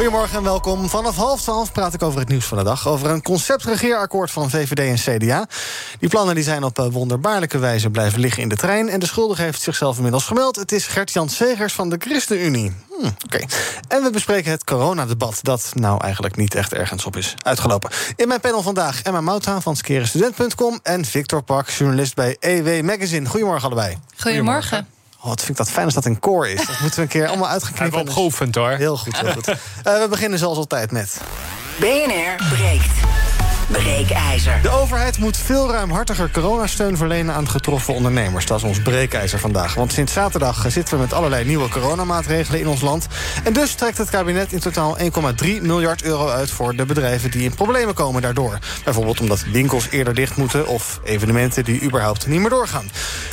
Goedemorgen en welkom. Vanaf half twaalf praat ik over het nieuws van de dag. Over een conceptregeerakkoord van VVD en CDA. Die plannen die zijn op eh, wonderbaarlijke wijze blijven liggen in de trein. En de schuldige heeft zichzelf inmiddels gemeld. Het is Gert-Jan Segers van de ChristenUnie. Hm, Oké. En we bespreken het coronadebat. Dat nou eigenlijk niet echt ergens op is uitgelopen. In mijn panel vandaag Emma Mouthaan van skerestudent.com... en Victor Pak, journalist bij EW Magazine. Goedemorgen allebei. Goedemorgen. Oh, wat vind ik dat fijn als dat een koor is. Dat moeten we een keer allemaal uitgeknippen. Hebben we opgeoefend hoor. Heel goed, heel goed. Uh, we beginnen zoals altijd met... BNR breekt. Breekijzer. De overheid moet veel ruimhartiger coronasteun verlenen aan getroffen ondernemers. Dat is ons breekijzer vandaag. Want sinds zaterdag zitten we met allerlei nieuwe coronamaatregelen in ons land. En dus trekt het kabinet in totaal 1,3 miljard euro uit voor de bedrijven die in problemen komen daardoor. Bijvoorbeeld omdat winkels eerder dicht moeten of evenementen die überhaupt niet meer doorgaan.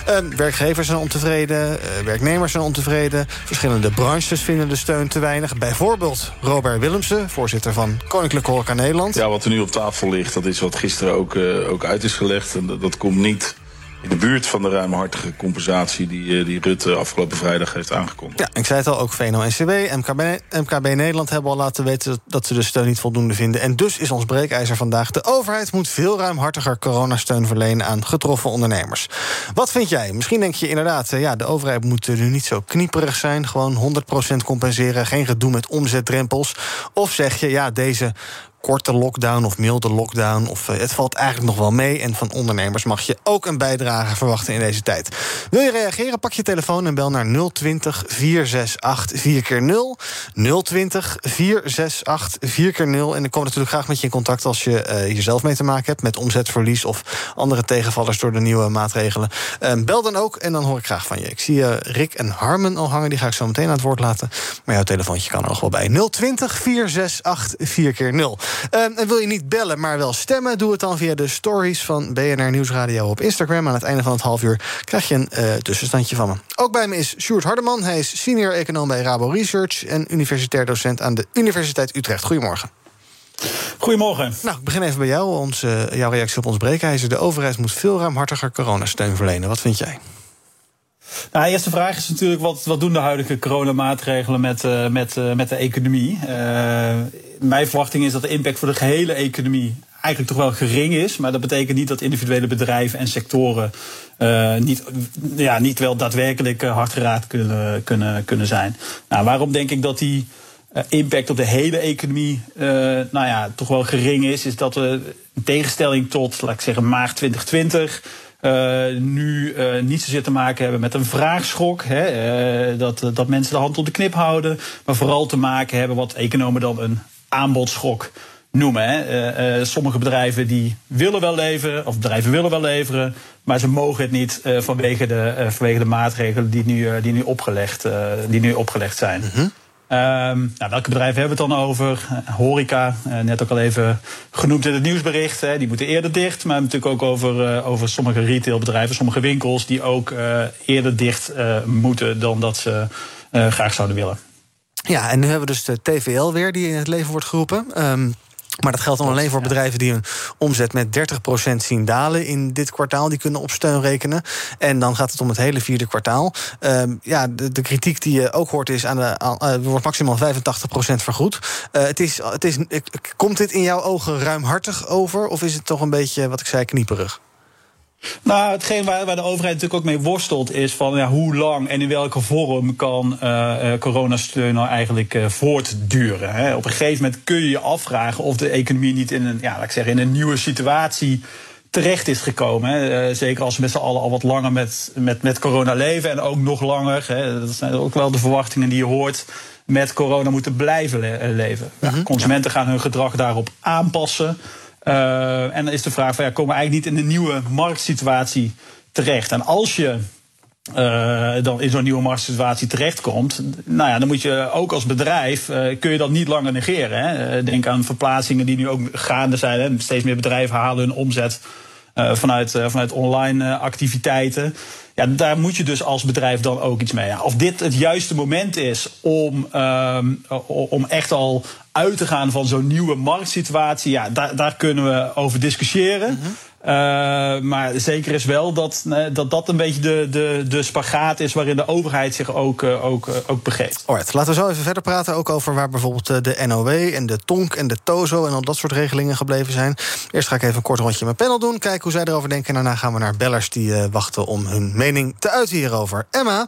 Uh, werkgevers zijn ontevreden, uh, werknemers zijn ontevreden. Verschillende branches vinden de steun te weinig. Bijvoorbeeld Robert Willemsen, voorzitter van Koninklijke Horeca Nederland. Ja, wat er nu op tafel ligt dat is wat gisteren ook, uh, ook uit is gelegd. En dat, dat, komt niet in de buurt van de ruimhartige compensatie die, uh, die Rutte afgelopen vrijdag heeft aangekondigd. Ja, ik zei het al, ook VNO-NCW, MKB, MKB Nederland hebben al laten weten dat ze de steun niet voldoende vinden. En dus is ons breekijzer vandaag: de overheid moet veel ruimhartiger coronasteun verlenen aan getroffen ondernemers. Wat vind jij? Misschien denk je inderdaad, ja, de overheid moet nu niet zo knieperig zijn, gewoon 100% compenseren, geen gedoe met omzetdrempels. Of zeg je, ja, deze korte lockdown of milde lockdown. Of uh, het valt eigenlijk nog wel mee. En van ondernemers mag je ook een bijdrage verwachten in deze tijd. Wil je reageren? Pak je telefoon en bel naar 020 468 4 keer 0 020 468 4 keer 0 En ik kom natuurlijk graag met je in contact als je uh, hier zelf mee te maken hebt met omzetverlies of andere tegenvallers door de nieuwe maatregelen. Uh, bel dan ook en dan hoor ik graag van je. Ik zie uh, Rick en Harmen al hangen, die ga ik zo meteen aan het woord laten. Maar jouw telefoontje kan er nog wel bij. 020 468 4 keer 0 Uh, en wil je niet bellen, maar wel stemmen? Doe het dan via de stories van BNR Nieuwsradio op Instagram. Aan het einde van het half uur krijg je een uh, tussenstandje van me. Ook bij me is Sjoerd Hardeman. Hij is senior econoom bij Rabo Research en universitair docent aan de Universiteit Utrecht. Goedemorgen. Goedemorgen. Nou, ik begin even bij jou. Ons, uh, jouw reactie op ons breekijzer. De overheid moet veel ruimhartiger coronasteun verlenen. Wat vind jij? Nou, de eerste vraag is natuurlijk: wat, wat doen de huidige coronamaatregelen met, uh, met, uh, met de economie? Uh, mijn verwachting is dat de impact voor de gehele economie eigenlijk toch wel gering is. Maar dat betekent niet dat individuele bedrijven en sectoren niet, ja, niet wel daadwerkelijk hard geraakt kunnen, kunnen, kunnen zijn. Nou, waarom denk ik dat die impact op de hele economie nou ja, toch wel gering is? Is dat we in tegenstelling tot, laat ik zeggen, maart 2020. Uh, nu uh, niet zozeer te maken hebben met een vraagschok. Hè, dat, dat mensen de hand op de knip houden. Maar vooral te maken hebben wat economen dan een aanbodschok noemen. Hè. sommige bedrijven die willen wel leveren, of bedrijven willen wel leveren. Maar ze mogen het niet vanwege, de, vanwege de maatregelen die nu, die nu, opgelegd, die nu opgelegd zijn. -hmm. Um, nou, welke bedrijven hebben we het dan over? Horeca, uh, net ook al even genoemd in het nieuwsbericht. Hè, die moeten eerder dicht. Maar natuurlijk ook over, uh, over sommige retailbedrijven, sommige winkels die ook eerder dicht moeten dan dat ze graag zouden willen. Ja, en nu hebben we dus de TVL weer die in het leven wordt geroepen. Um, maar dat geldt dan alleen voor bedrijven die hun omzet met 30% zien dalen in dit kwartaal. Die kunnen op steun rekenen. En dan gaat het om het hele vierde kwartaal. Uh, ja, de, de, kritiek die je ook hoort is: aan de, aan, uh, wordt maximaal 85% vergoed. Uh, het is, het is, komt dit in jouw ogen ruimhartig over? Of is het toch een beetje, wat ik zei, knieperig? Nou, hetgeen waar, waar, de overheid natuurlijk ook mee worstelt, is van ja, hoe lang en in welke vorm kan uh, coronasteun nou eigenlijk uh, voortduren. Hè? Op een gegeven moment kun je je afvragen of de economie niet in een, ja, laat ik zeggen, in een nieuwe situatie terecht is gekomen. Hè? zeker als we met z'n allen al wat langer met, met, met corona leven en ook nog langer. Hè? Dat zijn ook wel de verwachtingen die je hoort. Met corona moeten blijven le leven. Ja, consumenten gaan hun gedrag daarop aanpassen. Uh, en dan is de vraag: van, ja, komen we eigenlijk niet in een nieuwe marktsituatie terecht? En als je uh, dan in zo'n nieuwe marktsituatie terechtkomt. Nou ja, dan moet je ook als bedrijf, uh, kun je dat niet langer negeren. Hè? denk aan verplaatsingen die nu ook gaande zijn. Hè? Steeds meer bedrijven halen hun omzet vanuit, vanuit online activiteiten. Ja, daar moet je dus als bedrijf dan ook iets mee. Of dit het juiste moment is om, um, om echt al uit te gaan van zo'n nieuwe marktsituatie, ja, daar, daar kunnen we over discussiëren. -hmm. Uh, maar zeker is wel dat dat, dat een beetje de, de, de spagaat is waarin de overheid zich ook, uh, ook, uh, ook begeeft. Alright, laten we zo even verder praten. Ook over waar bijvoorbeeld de NOW en de TONK en de TOZO en al dat soort regelingen gebleven zijn. Eerst ga ik even een kort rondje met panel doen. Kijken hoe zij erover denken. En daarna gaan we naar bellers die wachten om hun mening te uiten hierover. Emma,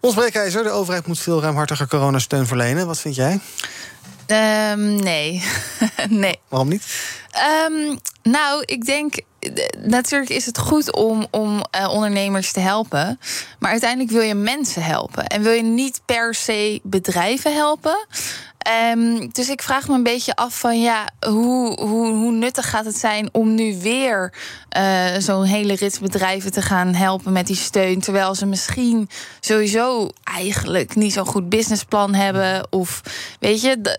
ons breekijzer. De overheid moet veel ruimhartiger coronasteun verlenen. Wat vind jij? Um, nee. nee. Waarom niet? Um, nou, ik denk. Natuurlijk is het goed om, om uh, ondernemers te helpen. Maar uiteindelijk wil je mensen helpen. En wil je niet per se bedrijven helpen. Um, dus ik vraag me een beetje af van ja, hoe, hoe, hoe nuttig gaat het zijn om nu weer uh, zo'n hele rits bedrijven te gaan helpen met die steun. Terwijl ze misschien sowieso eigenlijk niet zo'n goed businessplan hebben. Of weet je,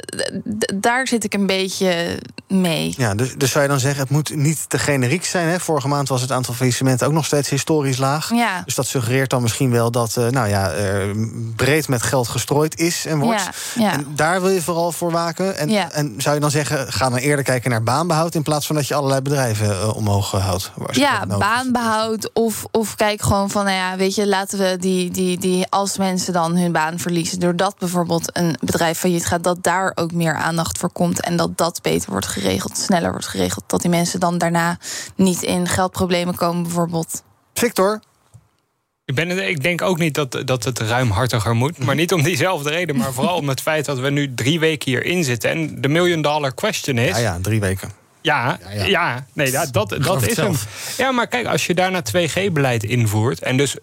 daar zit ik een beetje mee. Ja, dus, dus zou je dan zeggen, het moet niet te generiek zijn. Hè? Vorige maand was het aantal faillissementen ook nog steeds historisch laag. Ja. Dus dat suggereert dan misschien wel dat uh, nou ja, er breed met geld gestrooid is en wordt. Ja, ja. En daar wil je vooral voor waken. En, ja. en zou je dan zeggen, ga dan eerder kijken naar baanbehoud... in plaats van dat je allerlei bedrijven uh, omhoog houdt? Ja, baanbehoud of, of kijk gewoon van, nou ja, weet je... laten we die, die, die, als mensen dan hun baan verliezen... doordat bijvoorbeeld een bedrijf failliet gaat... dat daar ook meer aandacht voor komt en dat dat beter wordt geregeld... sneller wordt geregeld, dat die mensen dan daarna niet in geldproblemen komen bijvoorbeeld. Victor, ik, ben, ik denk ook niet dat, dat het ruimhartiger moet. Maar niet om diezelfde reden. Maar vooral om het feit dat we nu drie weken hierin zitten. En de million dollar question is. Ja, ja, drie weken. Ja, ja, ja. ja nee, dat, dat, dat is hem. Ja, maar kijk, als je daarna 2G-beleid invoert... en dus 85%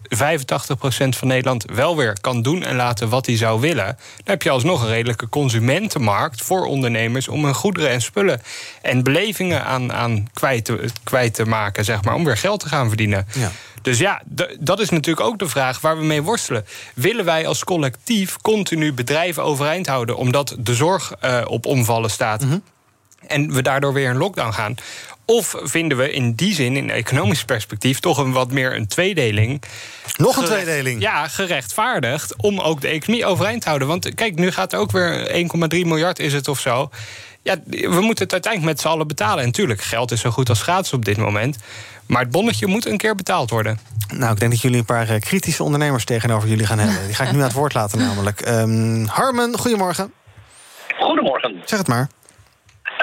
van Nederland wel weer kan doen en laten wat hij zou willen... dan heb je alsnog een redelijke consumentenmarkt voor ondernemers... om hun goederen en spullen en belevingen aan, aan kwijt, te, kwijt te maken, zeg maar... om weer geld te gaan verdienen. Ja. Dus ja, dat is natuurlijk ook de vraag waar we mee worstelen. Willen wij als collectief continu bedrijven overeind houden... omdat de zorg uh, op omvallen staat... Mm -hmm. En we daardoor weer in lockdown gaan? Of vinden we in die zin, in economisch perspectief, toch een wat meer een tweedeling? Nog een tweedeling? Ja, gerechtvaardigd om ook de economie overeind te houden. Want kijk, nu gaat er ook weer 1,3 miljard is het of zo. Ja, we moeten het uiteindelijk met z'n allen betalen. En natuurlijk, geld is zo goed als gratis op dit moment. Maar het bonnetje moet een keer betaald worden. Nou, ik denk dat jullie een paar kritische ondernemers tegenover jullie gaan hebben. Die ga ik nu aan het woord laten, namelijk. Um, Harmen, goedemorgen. Goedemorgen. Zeg het maar.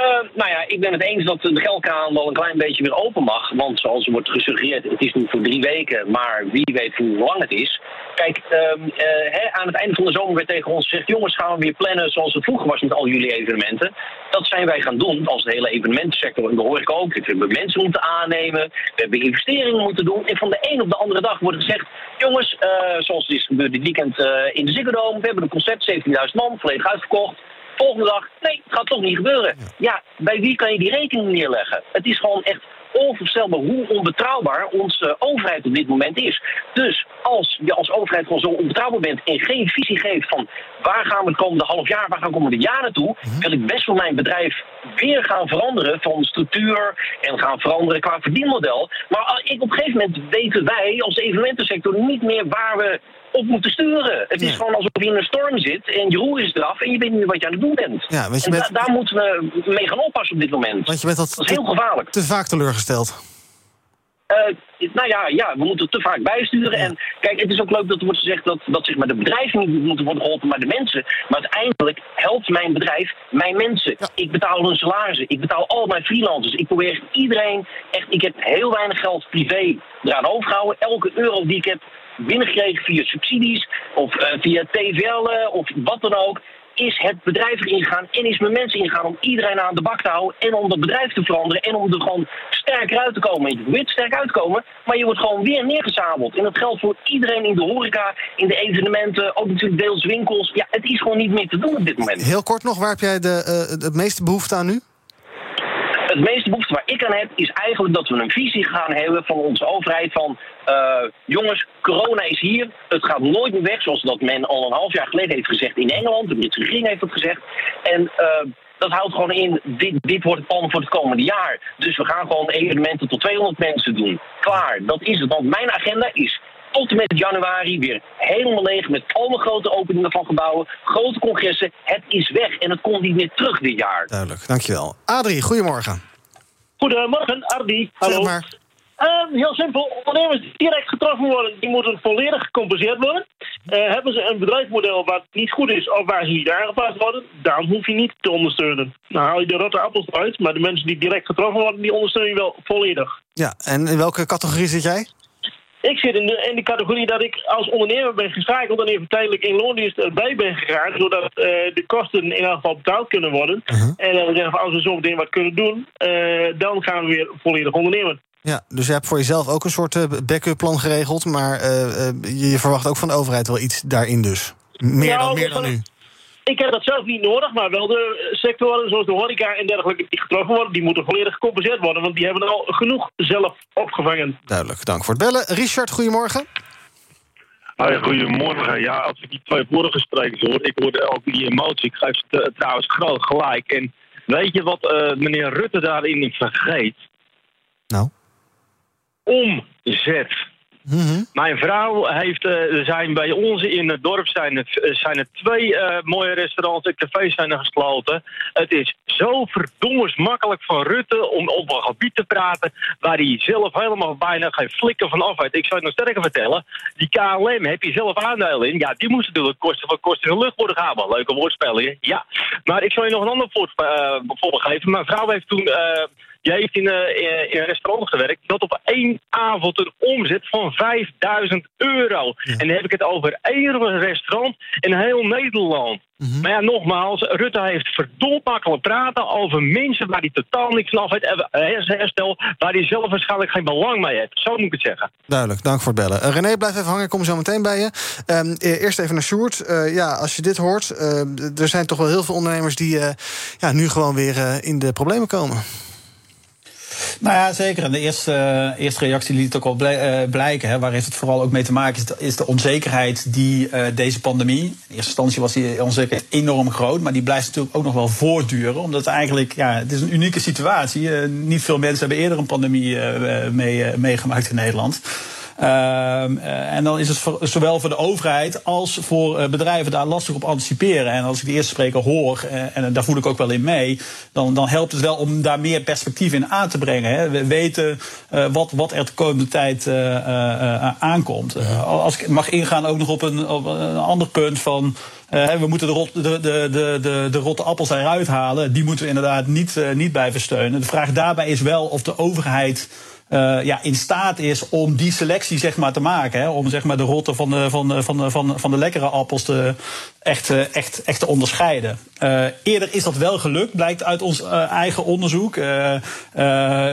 Uh, nou ja, ik ben het eens dat de geldkraan wel een klein beetje weer open mag. Want zoals er wordt gesuggereerd, het is nu voor drie weken, maar wie weet hoe lang het is. Kijk, uh, hè, aan het einde van de zomer werd tegen ons gezegd... jongens, gaan we weer plannen zoals het vroeger was met al jullie evenementen. Dat zijn wij gaan doen als de hele evenementensector. En dat hoor ik ook. We hebben mensen moeten aannemen. We hebben investeringen moeten doen. En van de een op de andere dag wordt gezegd... jongens, uh, zoals het is gebeurd dit weekend in de Ziggo Dome... we hebben een concert, 17.000 man, volledig uitverkocht volgende dag, nee, het gaat toch niet gebeuren. Ja, bij wie kan je die rekening neerleggen? Het is gewoon echt onvoorstelbaar hoe onbetrouwbaar onze overheid op dit moment is. Dus als je als overheid gewoon zo onbetrouwbaar bent en geen visie geeft van waar gaan we het komende half jaar, waar gaan we de komende jaren naartoe, wil ik best voor mijn bedrijf weer gaan veranderen van structuur en gaan veranderen qua verdienmodel. Maar ik, op een gegeven moment weten wij als evenementensector niet meer waar we op moeten sturen. Het is gewoon alsof je in een storm zit en je roer is eraf en je weet niet wat je aan het doen bent. Ja, en bent- da- daar moeten we mee gaan oppassen op dit moment. Want je bent dat dat is heel gevaarlijk. te vaak teleurgesteld. Eh, nou ja, ja, we moeten te vaak bijsturen. En kijk, het is ook leuk dat er wordt gezegd dat, dat zeg maar, de bedrijven niet moeten worden geholpen, maar de mensen. Maar uiteindelijk helpt mijn bedrijf mijn mensen. Ik betaal hun salarissen. Ik betaal al mijn freelancers. Ik probeer iedereen, echt, ik heb heel weinig geld privé eraan overgehouden. Elke euro die ik heb binnengekregen via subsidies of eh, via TVL eh, of wat dan ook. Is het bedrijf erin gegaan en is mijn mensen ingegaan om iedereen aan de bak te houden en om dat bedrijf te veranderen en om er gewoon sterker uit te komen. Je probeert sterk uit te komen, maar je wordt gewoon weer neergezabeld. En dat geldt voor iedereen in de horeca, in de evenementen, ook natuurlijk deels winkels. Ja, het is gewoon niet meer te doen op dit moment. Heel kort nog, waar heb jij de, eh, het meeste behoefte aan nu? Het meeste behoefte waar ik aan heb, is eigenlijk dat we een visie gaan hebben van onze overheid van jongens, corona is hier. Het gaat nooit meer weg, zoals dat men al een half jaar geleden heeft gezegd in Engeland. De Britse regering heeft dat gezegd. En dat houdt gewoon in, dit, dit wordt het plan voor het komende jaar. Dus we gaan gewoon evenementen tot 200 mensen doen. Klaar, dat is het. Want mijn agenda is tot en met januari weer helemaal leeg met alle grote openingen van gebouwen, grote congressen. Het is weg en het komt niet meer terug dit jaar. Duidelijk, dankjewel. Adrie, goedemorgen. Goedemorgen, Ardi. Hallo. maar. Uh, heel simpel, ondernemers die direct getroffen worden, die moeten volledig gecompenseerd worden. Uh, hebben ze een bedrijfsmodel wat niet goed is of waar ze niet aangepast worden, dan hoef je niet te ondersteunen. Dan haal je de rotte appels eruit, maar de mensen die direct getroffen worden, die ondersteun je wel volledig. Ja, en in welke categorie zit jij? Ik zit in de, in de categorie dat ik als ondernemer ben geschakeld en even tijdelijk in loondienst erbij ben gegaan, zodat uh, de kosten in elk geval betaald kunnen worden. Uh-huh. En dan zeggen van als we zo meteen wat kunnen doen, uh, dan gaan we weer volledig ondernemen. Ja, dus je hebt voor jezelf ook een soort uh, backup plan geregeld, maar je verwacht ook van de overheid wel iets daarin dus. Meer dan, meer dan nu. Ik heb dat zelf niet nodig, maar wel de sectoren zoals de horeca en dergelijke die getroffen worden, die moeten volledig gecompenseerd worden, want die hebben al genoeg zelf opgevangen. Duidelijk, dank voor het bellen. Richard, goedemorgen. Hoi, goedemorgen. Ja, als ik die twee vorige sprekers hoor, ik hoorde ook die emotie. Ik geef ze trouwens groot gelijk. En weet je wat uh, meneer Rutte daarin vergeet? Nou? Omzet. Mm-hmm. Mijn vrouw heeft, er zijn bij ons in het dorp zijn het, zijn er twee uh, mooie restaurants en cafés zijn gesloten. Het is zo verdommers makkelijk van Rutte om op een gebied te praten waar hij zelf helemaal bijna geen flikker van af weet. Ik zou je nog sterker vertellen, die KLM heb je zelf aandelen in. Ja, die moest natuurlijk kosten van kosten in de lucht worden gehaald. Leuke woordspelingen, ja. Maar ik zal je nog een ander voorbeeld geven. Mijn vrouw heeft toen... Jij heeft in, uh, in, een restaurant gewerkt dat op één avond een omzet van 5000 euro. Ja. En dan heb ik het over één restaurant in heel Nederland. Mhm. Maar ja, nogmaals, Rutte heeft verdomd makkelijk praten over mensen waar hij totaal niks van af heeft. Herstel, waar hij zelf waarschijnlijk geen belang mee heeft. Zo moet ik het zeggen. Duidelijk, dank voor het bellen. Uh, René, blijf even hangen, ik kom zo meteen bij je. Um, eerst even naar Sjoerd. Uh, ja, als je dit hoort, er zijn toch wel heel veel ondernemers die ja, nu gewoon weer in de problemen komen. Nou ja, zeker. En de eerste, eerste reactie liet het ook al blijken. Hè. Waar heeft het vooral ook mee te maken? Is de, onzekerheid die uh, deze pandemie. In eerste instantie was die onzekerheid enorm groot. Maar die blijft natuurlijk ook nog wel voortduren. Omdat eigenlijk, ja, het is een unieke situatie. Uh, niet veel mensen hebben eerder een pandemie mee, meegemaakt in Nederland. Uh, en dan is het voor, zowel voor de overheid als voor uh, bedrijven daar lastig op anticiperen. En als ik de eerste spreker hoor, uh, en daar voel ik ook wel in mee, dan, dan helpt het wel om daar meer perspectief in aan te brengen. Hè. We weten wat, wat er de komende tijd aankomt. als ik mag ingaan ook nog op een, op een ander punt van. Uh, we moeten de, rot, de, de, de, rotte appels eruit halen. Die moeten we inderdaad niet, uh, niet blijven steunen. De vraag daarbij is wel of de overheid uh, ja, in staat is om die selectie zeg maar, te maken. Hè, om zeg maar, de rotte van de, van, van, van, van de lekkere appels te, echt, echt, echt te onderscheiden. Uh, eerder is dat wel gelukt, blijkt uit ons eigen onderzoek.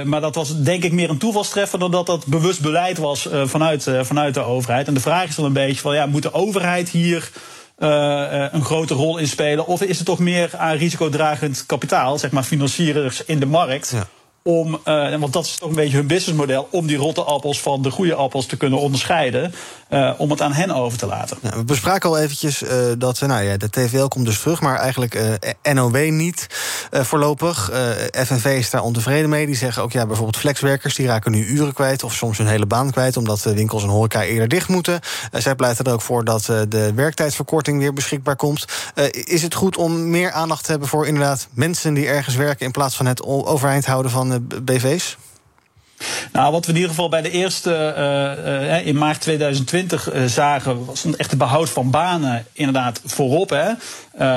maar dat was denk ik meer een toevalstreffer dan dat dat bewust beleid was vanuit, vanuit de overheid. En de vraag is dan een beetje van ja, moet de overheid hier. Een grote rol in spelen? Of is het toch meer aan risicodragend kapitaal, zeg maar financiers in de markt. Om, uh, want dat is toch een beetje hun businessmodel, om die rotte appels van de goede appels te kunnen onderscheiden, uh, om het aan hen over te laten. Ja, we bespraken al eventjes uh, dat nou ja, de TVL komt dus terug, maar eigenlijk NOW niet voorlopig. FNV is daar ontevreden mee. Die zeggen ook ja, bijvoorbeeld flexwerkers die raken nu uren kwijt of soms hun hele baan kwijt, omdat winkels en horeca eerder dicht moeten. zij pleiten er ook voor dat de werktijdverkorting weer beschikbaar komt. is het goed om meer aandacht te hebben voor inderdaad mensen die ergens werken in plaats van het overeind houden van BV's? Nou, wat we in ieder geval bij de eerste uh, uh, in maart 2020 uh, zagen, was een echte behoud van banen inderdaad voorop. Hè.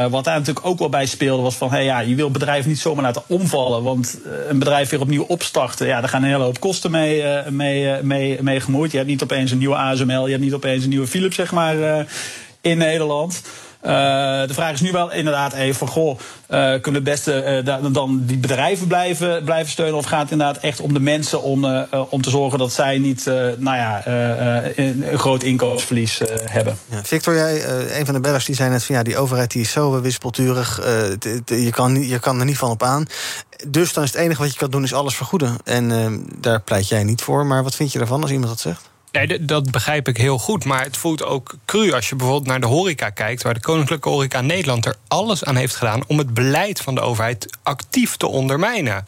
wat daar natuurlijk ook wel bij speelde, was van hey, ja, je wil bedrijven niet zomaar laten omvallen. Want een bedrijf weer opnieuw opstarten, ja, daar gaan een hele hoop kosten mee, mee, mee, mee gemoeid. Je hebt niet opeens een nieuwe ASML, je hebt niet opeens een nieuwe Philips, zeg maar, in Nederland. Uh, de vraag is nu wel inderdaad even van, goh, uh, kunnen we het beste uh, dan die bedrijven blijven, blijven steunen? Of gaat het inderdaad echt om de mensen om, om te zorgen dat zij niet, nou ja, een, een groot inkomensverlies hebben? Ja, Victor, jij, een van de bellers, die zei net van, ja, die overheid die is zo wispelturig, je, kan, je kan er niet van op aan. Dus dan is het enige wat je kan doen, is alles vergoeden. En daar pleit jij niet voor. Maar wat vind je ervan als iemand dat zegt? Nee, dat begrijp ik heel goed. Maar het voelt ook cru als je bijvoorbeeld naar de horeca kijkt... waar de Koninklijke Horeca Nederland er alles aan heeft gedaan... om het beleid van de overheid actief te ondermijnen.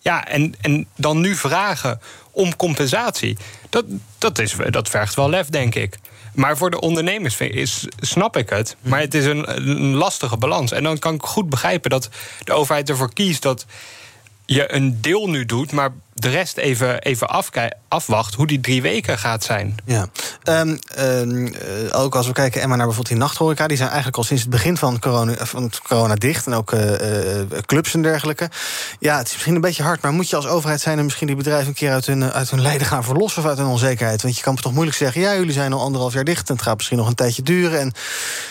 Ja, en, en dan nu vragen om compensatie... Dat, dat, is, dat vergt wel lef, denk ik. Maar voor de ondernemers is, snap ik het. Maar het is een, een lastige balans. En dan kan ik goed begrijpen dat de overheid ervoor kiest... dat je een deel nu doet, maar de rest even, even afwacht... hoe die drie weken gaat zijn. Ja, Ehm, ehm, eh, ook als we kijken Emma, naar bijvoorbeeld die nachthoreca... die zijn eigenlijk al sinds het begin van corona, van het corona dicht... en ook eh, eh, clubs en dergelijke. Ja, het is misschien een beetje hard... maar moet je als overheid zijn en misschien die bedrijven... een keer uit hun, eh, uit hun lijden gaan verlossen of uit hun onzekerheid? Want je kan toch moeilijk zeggen... ja, jullie zijn al anderhalf jaar dicht en het gaat misschien nog een tijdje duren... en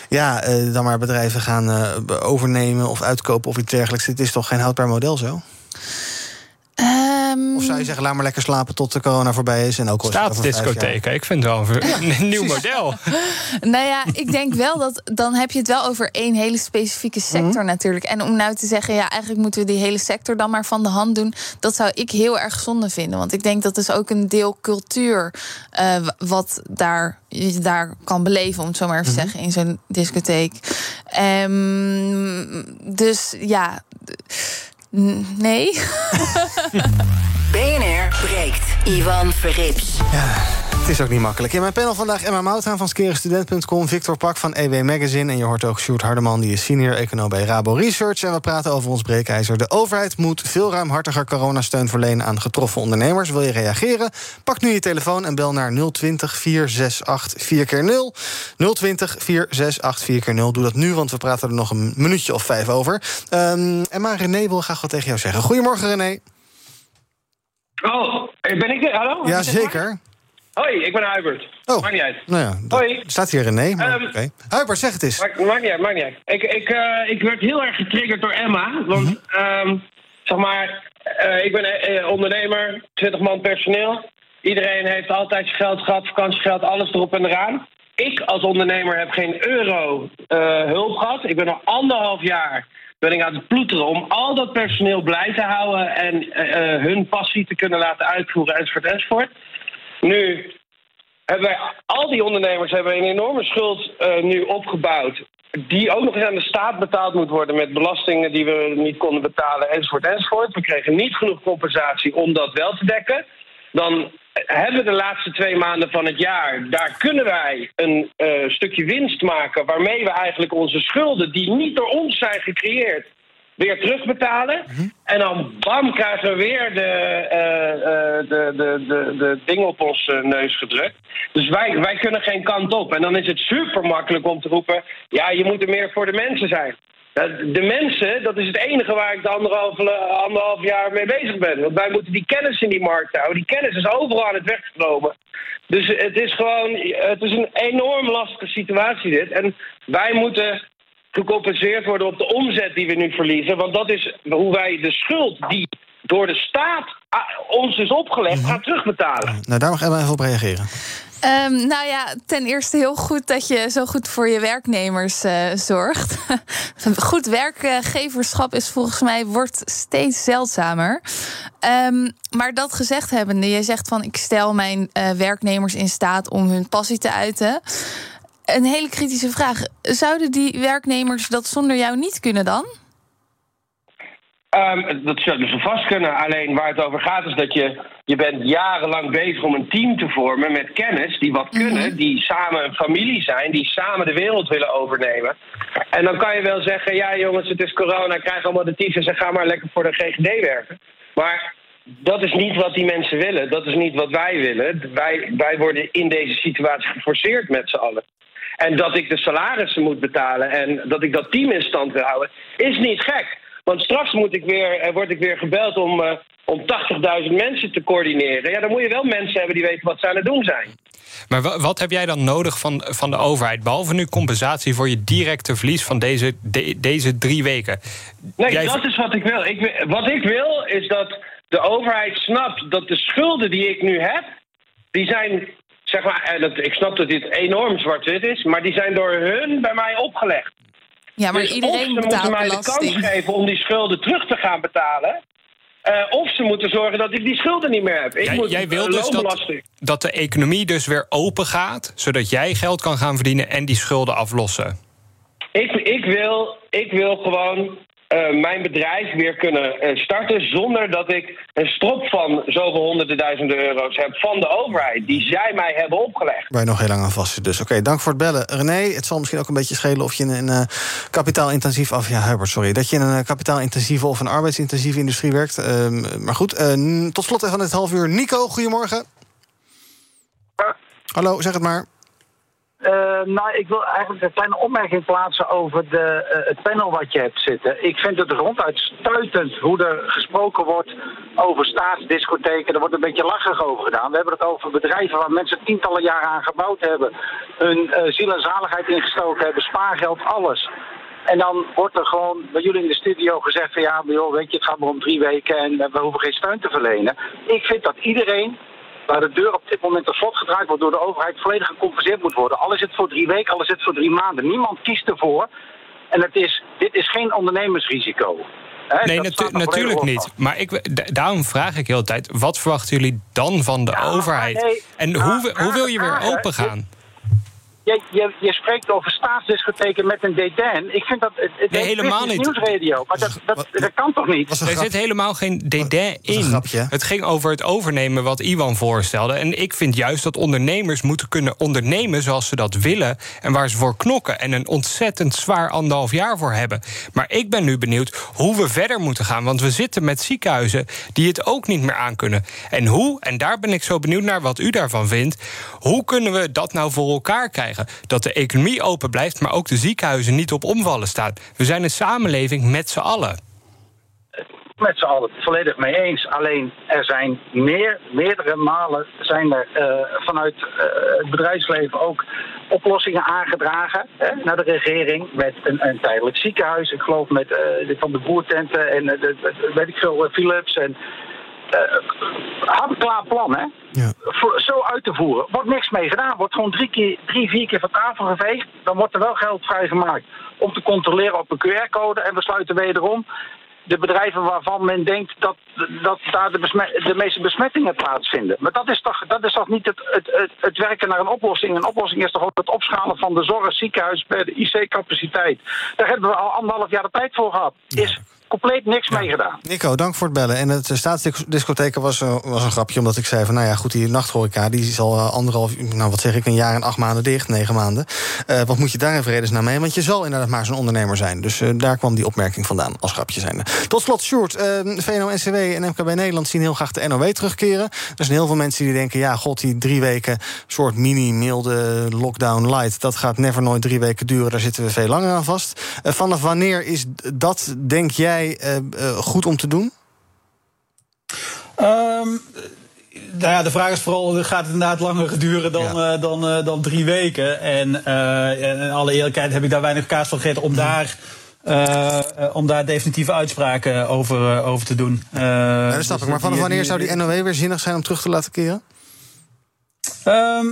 ja, eh, dan maar bedrijven gaan eh, overnemen of uitkopen of iets dergelijks. Dit is toch geen houdbaar model zo? Ehm, Of zou je zeggen, laat maar lekker slapen tot de corona voorbij is... en ook? Staatsdiscotheken, ik vind het wel een, een nieuw model. Nou ja, ik denk wel dat dan heb je het wel over één hele specifieke sector Mhm. natuurlijk. En om nou te zeggen, ja, eigenlijk moeten we die hele sector dan maar van de hand doen, dat zou ik heel erg zonde vinden. Want ik denk dat is ook een deel cultuur eh, wat daar, je daar kan beleven, om het zo maar even te Mhm. zeggen, in zo'n discotheek. Ehm, dus ja, nee. BNR breekt. Ivan Verrips. Het is ook niet makkelijk. In mijn panel vandaag Emma Mouthaan van skerenstudent.com... Victor Pak van EW Magazine... en je hoort ook Sjoerd Hardeman, die is senior econoom bij Rabo Research. En we praten over ons breekijzer. De overheid moet veel ruimhartiger coronasteun verlenen... aan getroffen ondernemers. Wil je reageren? Pak nu je telefoon en bel naar 020 468 4x0. 020 468 4x0. Doe dat nu, want we praten er nog een minuutje of vijf over. Emma, René wil graag wat tegen jou zeggen. Goedemorgen, René. Oh, ben ik er? Hallo? Ja, zeker. Hoi, ik ben Hubert. Oh. Maakt niet uit. Nou ja, Hoi. staat hier René. Maar, Ehm, oké. Hubert, zeg het eens. Maakt, maakt niet uit, maakt niet uit. Ik, ik, eh, ik werd heel erg getriggerd door Emma. Want, ehm, zeg maar, eh, ik ben eh, ondernemer, 20 man personeel. Iedereen heeft altijd geld gehad, vakantiegeld, alles erop en eraan. Ik als ondernemer heb geen euro hulp gehad. Ik ben al anderhalf jaar ben ik aan het ploeteren om al dat personeel blij te houden... en hun passie te kunnen laten uitvoeren, enzovoort, enzovoort. Nu hebben wij, al die ondernemers hebben een enorme schuld eh, nu opgebouwd. Die ook nog eens aan de staat betaald moet worden met belastingen die we niet konden betalen, enzovoort, enzovoort. We kregen niet genoeg compensatie om dat wel te dekken. Dan hebben we de laatste twee maanden van het jaar, daar kunnen wij een eh, stukje winst maken. waarmee we eigenlijk onze schulden, die niet door ons zijn gecreëerd, weer terugbetalen. En dan bam, krijgen we weer de, eh, eh, de, de, de, de dingen op ons neus gedrukt. Dus wij, wij kunnen geen kant op. En dan is het super makkelijk om te roepen: ja, je moet er meer voor de mensen zijn. De mensen, dat is het enige waar ik de anderhalf, anderhalf jaar mee bezig ben. Want wij moeten die kennis in die markt houden. Die kennis is overal aan het wegstromen. Dus het is gewoon, het is een enorm lastige situatie dit. En wij moeten gecompenseerd worden op de omzet die we nu verliezen. Want dat is hoe wij de schuld die door de staat ah, ons is opgelegd, gaan terugbetalen. Nou, daar mag Emma even op reageren. Ehm, nou ja, ten eerste heel goed dat je zo goed voor je werknemers eh, zorgt. goed werkgeverschap is volgens mij wordt steeds zeldzamer. Ehm, maar dat gezegd hebbende, je zegt van ik stel mijn eh, werknemers in staat om hun passie te uiten. Een hele kritische vraag. Zouden die werknemers dat zonder jou niet kunnen dan? Ehm, dat zouden ze vast kunnen. Alleen waar het over gaat is dat je, je bent jarenlang bezig om een team te vormen met kennis die wat kunnen, die samen een familie zijn, die samen de wereld willen overnemen. En dan kan je wel zeggen, ja jongens, het is corona, krijg allemaal de tyfus en ga maar lekker voor de GGD werken. Maar dat is niet wat die mensen willen. Dat is niet wat wij willen. Wij, wij worden in deze situatie geforceerd met z'n allen. En dat ik de salarissen moet betalen en dat ik dat team in stand wil houden, is niet gek. Want straks moet ik weer, eh, word ik weer gebeld om, eh, om 80.000 mensen te coördineren. Ja, dan moet je wel mensen hebben die weten wat ze aan het doen zijn. Maar wa- wat heb jij dan nodig van, van de overheid? Behalve nu compensatie voor je directe verlies van deze, de- deze drie weken. Nee, Jij- dat is wat ik wil. ik. wil- Wat ik wil is dat de overheid snapt dat de schulden die ik nu heb, die zijn, zeg maar, eh, dat, ik snap dat dit enorm zwart-wit is, maar die zijn door hun bij mij opgelegd. Ja, maar Dus of iedereen ze moeten mij de kans geven om die schulden terug te gaan betalen. Eh, of ze moeten zorgen dat ik die schulden niet meer heb. Ik Jij, moet jij wil eh, dus dat, dat de economie dus weer open gaat, zodat jij geld kan gaan verdienen en die schulden aflossen. Ik, ik, wil, ik wil gewoon eh, mijn bedrijf weer kunnen eh, starten zonder dat ik een strop van zoveel honderden duizenden euro's heb van de overheid die zij mij hebben opgelegd. Waar je nog heel lang aan vast zit. Dus oké, dank voor het bellen. René, het zal misschien ook een beetje schelen of je in een eh, kapitaalintensief... Of ja, Hubert, sorry. Dat je in een kapitaalintensieve of een arbeidsintensieve industrie werkt. Ehm, maar goed, eh, tot slot van dit half uur. Nico, goedemorgen. Hallo, zeg het maar. Eh, nou, ik wil eigenlijk een kleine opmerking plaatsen over de, eh, het panel wat je hebt zitten. Ik vind het ronduit stuitend hoe er gesproken wordt over staatsdiscotheken. Er wordt een beetje lachig over gedaan. We hebben het over bedrijven waar mensen tientallen jaren aan gebouwd hebben. Hun eh, ziel en zaligheid ingestoken hebben, spaargeld, alles. En dan wordt er gewoon bij jullie in de studio gezegd van ja, joh, weet je, het gaat maar om drie weken en we hoeven geen steun te verlenen. Ik vind dat iedereen waar de deur op dit moment op slot gedraaid wordt door de overheid volledig gecompenseerd moet worden. Al is het voor drie weken, al is het voor drie maanden. Niemand kiest ervoor. En het is, dit is geen ondernemersrisico. Nee, natu- natuurlijk niet. Maar ik, da- daarom vraag ik heel de tijd: wat verwachten jullie dan van de overheid? nee, en maar hoe, hoe wil je weer open gaan? Je, je, je spreekt over staatsdiscotheken met een dédain. Ik vind dat... Het, het Nee, helemaal niet. Nieuwsradio, maar dat, dat, dat kan toch niet? Er zit helemaal geen dédain in. Het ging over het overnemen wat Iwan voorstelde. En ik vind juist dat ondernemers moeten kunnen ondernemen zoals ze dat willen. En waar ze voor knokken. En een ontzettend zwaar anderhalf jaar voor hebben. Maar ik ben nu benieuwd hoe we verder moeten gaan. Want we zitten met ziekenhuizen die het ook niet meer aankunnen. En hoe, en daar ben ik zo benieuwd naar wat u daarvan vindt. Hoe kunnen we dat nou voor elkaar krijgen? Dat de economie open blijft, maar ook de ziekenhuizen niet op omvallen staan. We zijn een samenleving met z'n allen. met z'n allen volledig mee eens. Alleen er zijn meer, meerdere malen zijn er eh, vanuit eh, het bedrijfsleven ook oplossingen aangedragen hè, naar de regering. Met een, een tijdelijk ziekenhuis. Ik geloof met eh, van de boertenten en weet ik veel, Philips en. Uh, had een klaar plan, hè? Voor, zo uit te voeren. Wordt niks mee gedaan. Wordt gewoon drie, keer, drie, vier keer van tafel geveegd. Dan wordt er wel geld vrijgemaakt om te controleren op een QR-code. En we sluiten wederom de bedrijven waarvan men denkt dat, dat daar de, meeste besmettingen plaatsvinden. Maar dat is toch, dat is toch niet het, het, het, werken naar een oplossing. Een oplossing is toch ook het opschalen van de zorg, ziekenhuis bij de IC-capaciteit. Daar hebben we al anderhalf jaar de tijd voor gehad. Is compleet niks mee gedaan. Nico, dank voor het bellen. En het eh, staatsdiscotheken was, eh, was een grapje, omdat ik zei van... nou ja, goed, die nachthoreca, die is al eh, anderhalf... nou, wat zeg ik, een jaar en acht maanden dicht, negen maanden. Wat moet je daar in vredesnaam mee? Want je zal inderdaad maar zo'n ondernemer zijn. Dus daar kwam die opmerking vandaan, als grapje zijnde. Tot slot, Sjoerd, eh, VNO-NCW en MKB Nederland zien heel graag de NOW terugkeren. Er zijn heel veel mensen die denken... ja, god, die drie weken soort mini-milde lockdown light... dat gaat never nooit drie weken duren, daar zitten we veel langer aan vast. Vanaf wanneer is dat, denk jij, eh, eh, goed om te doen? Ehm, nou ja, de vraag is vooral, gaat het inderdaad langer duren dan, eh, dan, dan drie weken? En in alle eerlijkheid heb ik daar weinig kaas van gegeten om daar... eh, eh, om daar definitieve uitspraken over, over te doen. Ja, dat snap dus ik. Maar vanaf wanneer zou die NOW weer zinnig zijn om terug te laten keren? Ehm,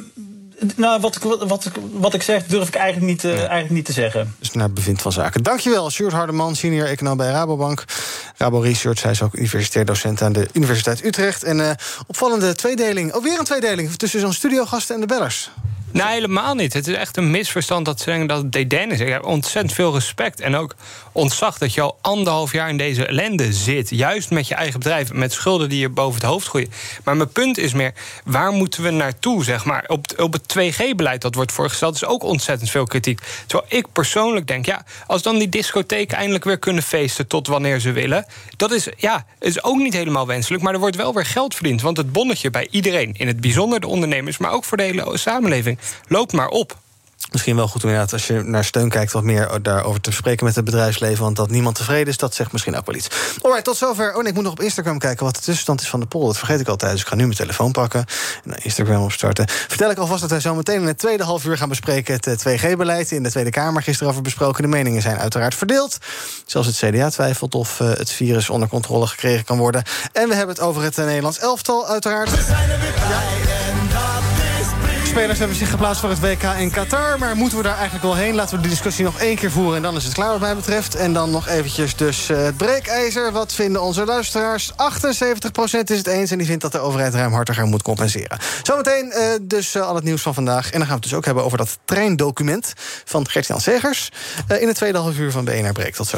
nou, wat ik, wat, ik, wat ik zeg, durf ik eigenlijk niet, eh, eigenlijk niet te zeggen. Dus naar bevind van zaken. Dankjewel, Sjoerd Hardeman, senior econoom bij Rabobank. Rabo Research, hij is ook universitair docent aan de Universiteit Utrecht. En eh, opvallende tweedeling, oh weer een tweedeling... tussen zo'n studiogasten en de bellers. Nee, helemaal niet. Het is echt een misverstand dat ze zeggen dat het dédain is. Ik heb ontzettend veel respect en ook ontzag dat je al anderhalf jaar in deze ellende zit. Juist met je eigen bedrijf, met schulden die je boven het hoofd groeien. Maar mijn punt is meer, waar moeten we naartoe? Zeg maar? op, op het 2G-beleid dat wordt voorgesteld is ook ontzettend veel kritiek. Terwijl ik persoonlijk denk, ja, als dan die discotheken eindelijk weer kunnen feesten tot wanneer ze willen, dat is, ja, is ook niet helemaal wenselijk. Maar er wordt wel weer geld verdiend. Want het bonnetje bij iedereen, in het bijzonder de ondernemers, maar ook voor de hele samenleving, loopt maar op. Misschien wel goed om inderdaad, als je naar steun kijkt... wat meer daarover te spreken met het bedrijfsleven. Want dat niemand tevreden is, dat zegt misschien ook wel iets. Alright, tot zover. Oh nee, ik moet nog op Instagram kijken wat de tussenstand is van de poll. Dat vergeet ik altijd, dus ik ga nu mijn telefoon pakken... en naar Instagram opstarten. Vertel ik alvast dat wij zo meteen in het tweede half uur gaan bespreken... het 2G-beleid in de Tweede Kamer. Gisteren over besproken. De meningen zijn uiteraard verdeeld. Zelfs het CDA twijfelt of eh, het virus onder controle gekregen kan worden. En we hebben het over het eh, Nederlands elftal, uiteraard. Spelers hebben zich geplaatst voor het WK in Qatar. Maar moeten we daar eigenlijk wel heen? Laten we de discussie nog één keer voeren en dan is het klaar wat mij betreft. En dan nog eventjes dus uh, het breekijzer. Wat vinden onze luisteraars? 78% is het eens en die vindt dat de overheid ruimhartiger moet compenseren. Zometeen uh, dus uh, al het nieuws van vandaag. En dan gaan we het dus ook hebben over dat treindocument van Gert-Jan Segers. in het tweede half uur van BNR Breek. Tot zo.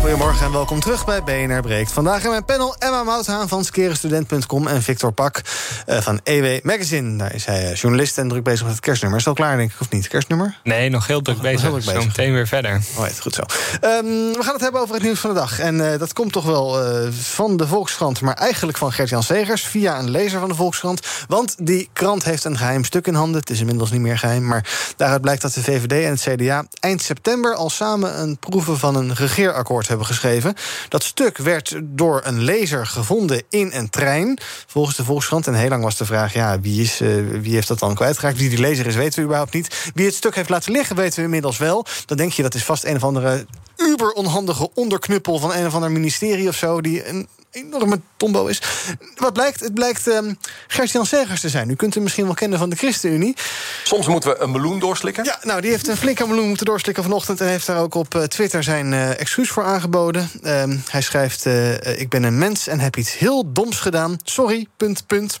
Goedemorgen en welkom terug bij BNR Breekt. Vandaag in mijn panel Emma Mouthaan van skerenstudent.com... en Victor Pak uh, van EW Magazine. Daar is hij uh, journalist en druk bezig met het kerstnummer. Is het al klaar, denk ik, of niet? Kerstnummer? Nee, nog heel druk oh, bezig. Heel druk bezig. Zo meteen weer verder. Goed zo. Um, we gaan het hebben over het nieuws van de dag. En uh, dat komt toch wel van de Volkskrant... maar eigenlijk van Gert-Jan Segers... via een lezer van de Volkskrant. Want die krant heeft een geheim stuk in handen. Het is inmiddels niet meer geheim. Maar daaruit blijkt dat de VVD en het CDA... eind september al samen een proeven van een regeerakkoord hebben geschreven. Dat stuk werd door een lezer gevonden in een trein, volgens de Volkskrant. En heel lang was de vraag, ja, wie, is, uh, wie heeft dat dan kwijtgeraakt? Wie die lezer is, weten we überhaupt niet. Wie het stuk heeft laten liggen, weten we inmiddels wel. Dan denk je, dat is vast een of andere uber onhandige onderknuppel van een of ander ministerie of zo... die een enorme tombo is. Wat blijkt? Het blijkt um, Gert-Jan Segers te zijn. U kunt hem misschien wel kennen van de ChristenUnie. Soms moeten we een meloen doorslikken. Ja, nou, die heeft een flinke meloen moeten doorslikken vanochtend... en heeft daar ook op Twitter zijn uh, excuus voor aangeboden. Um, hij schrijft, uh, ik ben een mens en heb iets heel doms gedaan. Sorry, punt, punt.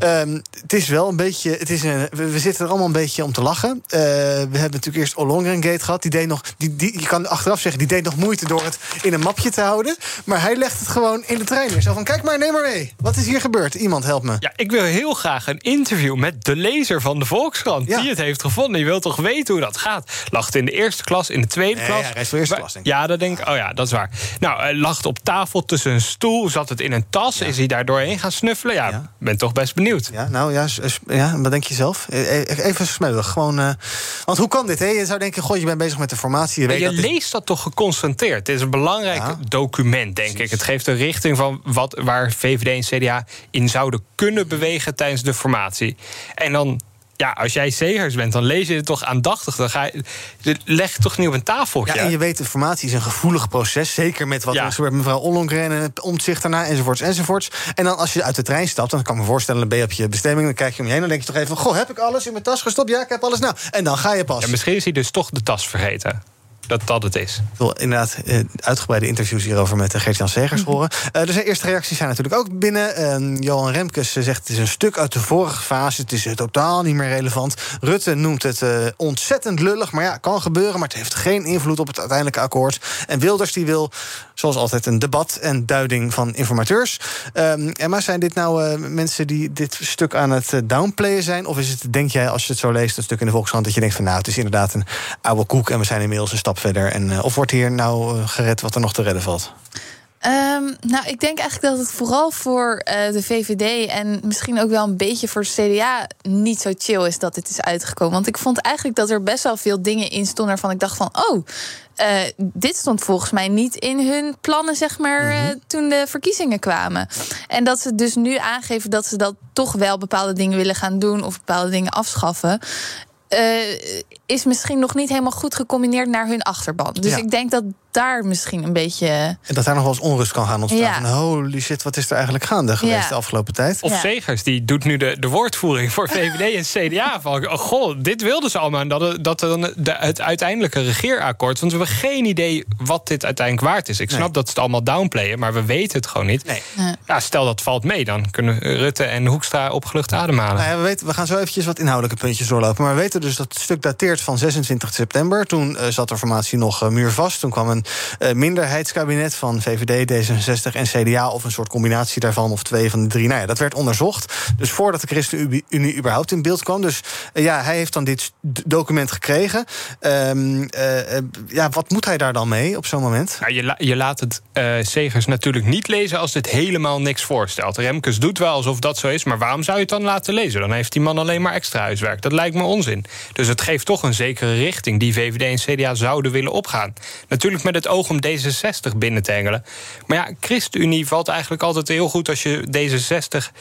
Um, het is wel een beetje... Het is een, we, we, zitten er allemaal een beetje om te lachen. Uh, we hebben natuurlijk eerst Ollongren Gate gehad. Die deed nog, die, die, je kan achteraf zeggen, die deed nog moeite door het in een mapje te houden. Maar hij legt het gewoon in de trein Zo van, kijk maar, neem maar mee. Wat is hier gebeurd? Iemand, help me. Ja, ik wil heel graag een interview met de lezer van de Volkskrant... die het heeft gevonden. Die wil toch weten hoe dat gaat. Lacht in de eerste klas, in de tweede nee, klas. Ja, hij is voor eerste klas, denk ik. Ja, dat denk ik. Oh ja, dat is waar. Nou, lacht op tafel tussen een stoel. Zat het in een tas? Ja. Is hij daar doorheen gaan snuffelen? Ja, ja, ben toch best benieuwd. Ja, nou ja, ja wat denk je zelf? Even smeuig. Gewoon, uh, want hoe kan dit? Hè? Je zou denken, goh, je bent bezig met de formatie. Je, weet je dat leest dat toch geconcentreerd? Het is een belangrijk document, denk ik. Het geeft een richting van wat, waar VVD en CDA in zouden kunnen bewegen tijdens de formatie. En dan ja, als jij Segers bent, dan lees je het toch aandachtig. Dan ga je, leg toch niet op een tafel. Ja, en je weet, de formatie is een gevoelig proces. Zeker met wat ja. er gebeurt mevrouw Ollongren en het omzicht daarna, enzovoorts, enzovoorts. En dan als je uit de trein stapt, dan kan ik me voorstellen, dan ben je op je bestemming, dan kijk je om je heen, dan denk je toch even, goh, heb ik alles in mijn tas gestopt? Ja, ik heb alles. Nou, en dan ga je pas. Ja, misschien is hij dus toch de tas vergeten dat dat het is. Ik wil inderdaad uh, uitgebreide interviews hierover met uh, Gert-Jan Segers horen. Uh, dus de eerste reacties zijn natuurlijk ook binnen. Ehm, Johan Remkes zegt het is een stuk uit de vorige fase. Het is totaal niet meer relevant. Rutte noemt het ontzettend lullig. Maar ja, kan gebeuren. Maar het heeft geen invloed op het uiteindelijke akkoord. En Wilders die wil, zoals altijd, een debat en duiding van informateurs. Um, en maar zijn dit nou mensen die dit stuk aan het downplayen zijn? Of is het, denk jij, als je het zo leest, dat stuk in de Volkskrant... dat je denkt van nou, het is inderdaad een oude koek... en we zijn inmiddels een stap verder? En, uh, of wordt hier nou gered wat er nog te redden valt? Um, nou, ik denk eigenlijk dat het vooral voor uh, de VVD en misschien ook wel een beetje voor de CDA niet zo chill is dat dit is uitgekomen. Want ik vond eigenlijk dat er best wel veel dingen in stonden waarvan ik dacht van, oh, uh, dit stond volgens mij niet in hun plannen, zeg maar, uh, toen de verkiezingen kwamen. En dat ze dus nu aangeven dat ze dat toch wel bepaalde dingen willen gaan doen of bepaalde dingen afschaffen. Uh, is misschien nog niet helemaal goed gecombineerd naar hun achterban. Dus ja. ik denk dat daar misschien een beetje. En dat daar nog wel eens onrust kan gaan ontstaan. Ja. Holy shit, wat is er eigenlijk gaande geweest ja. de afgelopen tijd? Of Segers, die doet nu de, de woordvoering voor VVD en CDA. Van, oh goh, dit wilden ze allemaal. Dat, dat dan de, het uiteindelijke regeerakkoord. Want we hebben geen idee wat dit uiteindelijk waard is. Ik snap nee. dat ze het allemaal downplayen, maar we weten het gewoon niet. Nee. Ja, stel dat valt mee, dan kunnen Rutte en Hoekstra opgelucht ademhalen. Nou ja, we, weten, we gaan zo eventjes wat inhoudelijke puntjes doorlopen. Maar we weten dus dat het stuk dateert van 26 september. Toen uh, zat de formatie nog uh, muurvast. Toen kwam een uh, minderheidskabinet van VVD, D66 en CDA... of een soort combinatie daarvan, of twee van de drie. Nou ja, dat werd onderzocht. Dus voordat de ChristenUnie überhaupt in beeld kwam. Dus ja, hij heeft dan dit document gekregen. Um, ja, wat moet hij daar dan mee op zo'n moment? Je, je laat het Segers natuurlijk niet lezen als dit helemaal niks voorstelt. Remkes doet wel alsof dat zo is, maar waarom zou je het dan laten lezen? Dan heeft die man alleen maar extra huiswerk. Dat lijkt me onzin. Dus het geeft toch een zekere richting die VVD en CDA zouden willen opgaan. Natuurlijk met het oog om D66 binnen te hengelen. Maar ja, ChristenUnie valt eigenlijk altijd heel goed als je D66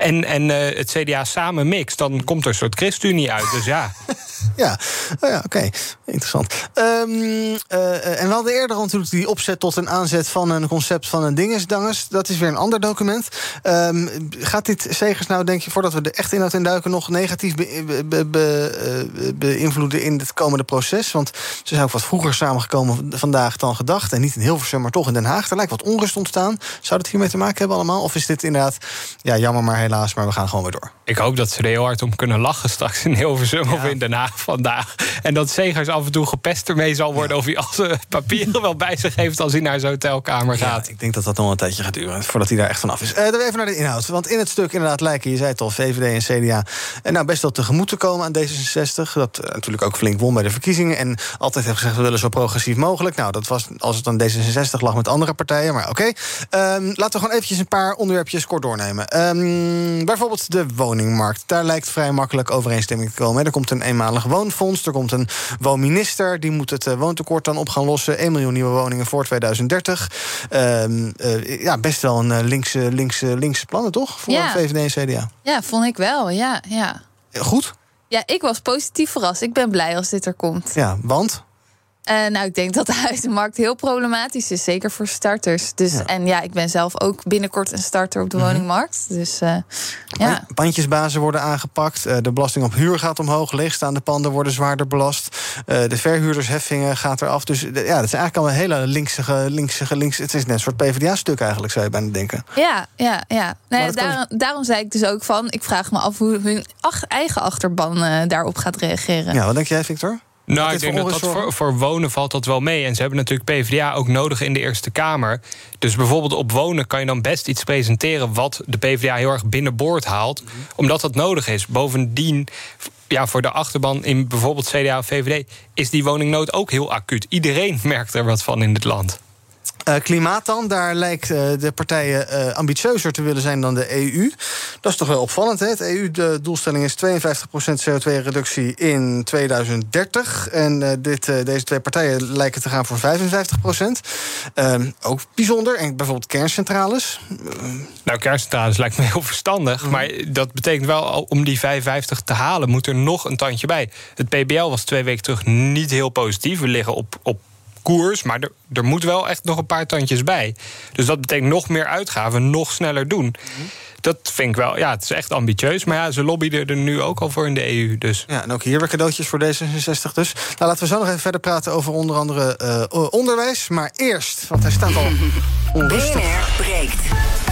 en, en uh, het CDA samen mixt, dan komt er een soort ChristenUnie uit. Dus ja. ja, oh ja oké. Interessant. Um, uh, en we hadden eerder natuurlijk die opzet tot een aanzet van een concept van een dingesdangers. Dat is weer een ander document. Um, gaat dit Zegers nou, denk je, voordat we er echt inhoud in duiken, nog negatief be, be, be, beïnvloeden in het komende proces? Want ze zijn ook wat vroeger samengekomen vandaag dan gedacht. En niet in Hilversum, maar toch in Den Haag. Er lijkt wat onrust ontstaan. Zou dat hiermee te maken hebben allemaal? Of is dit inderdaad, ja, jammer maar helaas, maar we gaan gewoon weer door. Ik hoop dat ze er heel hard om kunnen lachen straks in Hilversum ja. of in Den Haag vandaag. En dat Zegers af en toe gepest ermee zal worden... of hij al zijn papieren wel bij zich heeft als hij naar zijn hotelkamer gaat. Ja, ik denk dat dat nog een tijdje gaat duren voordat hij daar echt vanaf is. Uh, dan even naar de inhoud. Want in het stuk inderdaad lijken, je zei het al, VVD en CDA... en nou best wel tegemoet te komen aan D66. Dat uh, natuurlijk ook flink won bij de verkiezingen. En altijd heeft gezegd, we willen zo progressief mogelijk. Nou, dat was als het dan D66 lag met andere partijen. Maar oké, okay. um, laten we gewoon eventjes een paar onderwerpjes kort doornemen. Um, bijvoorbeeld de woningmarkt. Daar lijkt vrij makkelijk overeenstemming te komen. Er komt een eenmalig woonfonds, er komt een woonminister... die moet het uh, woontekort dan op gaan lossen. 1 miljoen nieuwe woningen voor 2030. Um, uh, ja, best wel een linkse, linkse, linkse plannen, toch? Voor ja. VVD en CDA. Ja, vond ik wel, ja. ja. Goed? Ja, ik was positief verrast. Ik ben blij als dit er komt. Ja, want? Uh, nou, ik denk dat de huizenmarkt heel problematisch is, zeker voor starters. Dus, ja. En ja, ik ben zelf ook binnenkort een starter op de mm -hmm. woningmarkt. Dus, uh, ja. Pandjesbazen worden aangepakt, uh, de belasting op huur gaat omhoog, leegstaande panden worden zwaarder belast, de verhuurdersheffingen gaat eraf. Dus ja, dat is eigenlijk al een hele linkse, linkse, links. Het is net een soort PvdA-stuk eigenlijk, zou je bijna denken. Ja, ja, ja. Nee, daarom, kan... daarom zei ik dus ook van, ik vraag me af hoe hun eigen achterban daarop gaat reageren. Ja, wat denk jij, Victor? Nou, ik denk dat, dat voor, voor, wonen valt dat wel mee. En ze hebben natuurlijk PvdA ook nodig in de Eerste Kamer. Dus bijvoorbeeld op wonen kan je dan best iets presenteren... wat de PvdA heel erg binnenboord haalt. Mm -hmm. Omdat dat nodig is. Bovendien, ja, voor de achterban in bijvoorbeeld CDA of VVD... is die woningnood ook heel acuut. Iedereen merkt er wat van in dit land. Uh, klimaat dan, daar lijkt uh, de partijen uh, ambitieuzer te willen zijn dan de EU. Dat is toch wel opvallend. Hè? Het EU-doelstelling is 52% CO2-reductie in 2030. En dit, deze twee partijen lijken te gaan voor 55%. Ehm, ook bijzonder. En bijvoorbeeld kerncentrales. Nou, kerncentrales lijkt me heel verstandig. Mm. Maar dat betekent wel, om die 55 te halen, moet er nog een tandje bij. Het PBL was twee weken terug niet heel positief. We liggen op, op koers, maar er, er moet wel echt nog een paar tandjes bij. Dus dat betekent nog meer uitgaven, nog sneller doen. Dat vind ik wel, ja, het is echt ambitieus. Maar ja, ze lobbyden er nu ook al voor in de EU. Dus. Ja, en ook hier weer cadeautjes voor D66 dus. Nou, laten we zo nog even verder praten over onder andere uh, onderwijs. Maar eerst, want hij staat al onrustig. BNR breekt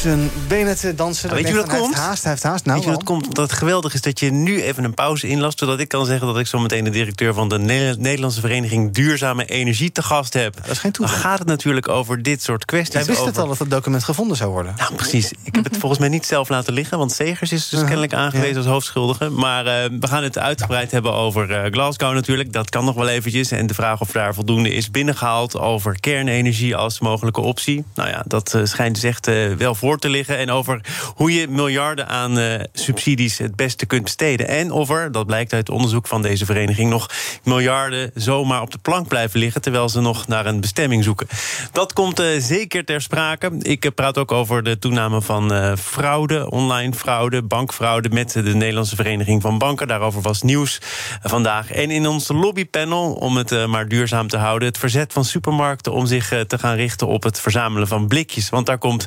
zijn benen te dansen. Nou, weet je hoe dat hij komt? Heeft haast, hij heeft haast. Nou, weet je hoe dat komt? Dat het geweldig is dat je nu even een pauze inlast... zodat ik kan zeggen dat ik zo meteen de directeur... van de Nederlandse Vereniging Duurzame Energie te gast heb. Dat is geen toeval. Dan gaat het natuurlijk over dit soort kwesties. Hij wist over... het al dat het document gevonden zou worden. Nou, precies. Ik heb het volgens mij niet zelf laten liggen... want Segers is dus kennelijk aangewezen als hoofdschuldige. Maar uh, we gaan het uitgebreid hebben over uh, Glasgow natuurlijk. Dat kan nog wel eventjes. En de vraag of daar voldoende is binnengehaald... over kernenergie als mogelijke optie. Nou ja, dat schijnt dus echt wel voor te liggen. En over hoe je miljarden aan uh, subsidies het beste kunt besteden. En of er, dat blijkt uit onderzoek van deze vereniging, nog miljarden zomaar op de plank blijven liggen. terwijl ze nog naar een bestemming zoeken. Dat komt uh, zeker ter sprake. Ik uh, praat ook over de toename van fraude, online fraude, bankfraude. met de Nederlandse Vereniging van Banken. Daarover was nieuws vandaag. En in ons lobbypanel, om het maar duurzaam te houden, het verzet van supermarkten om zich te gaan richten op het verzamelen van blikjes. Want daar komt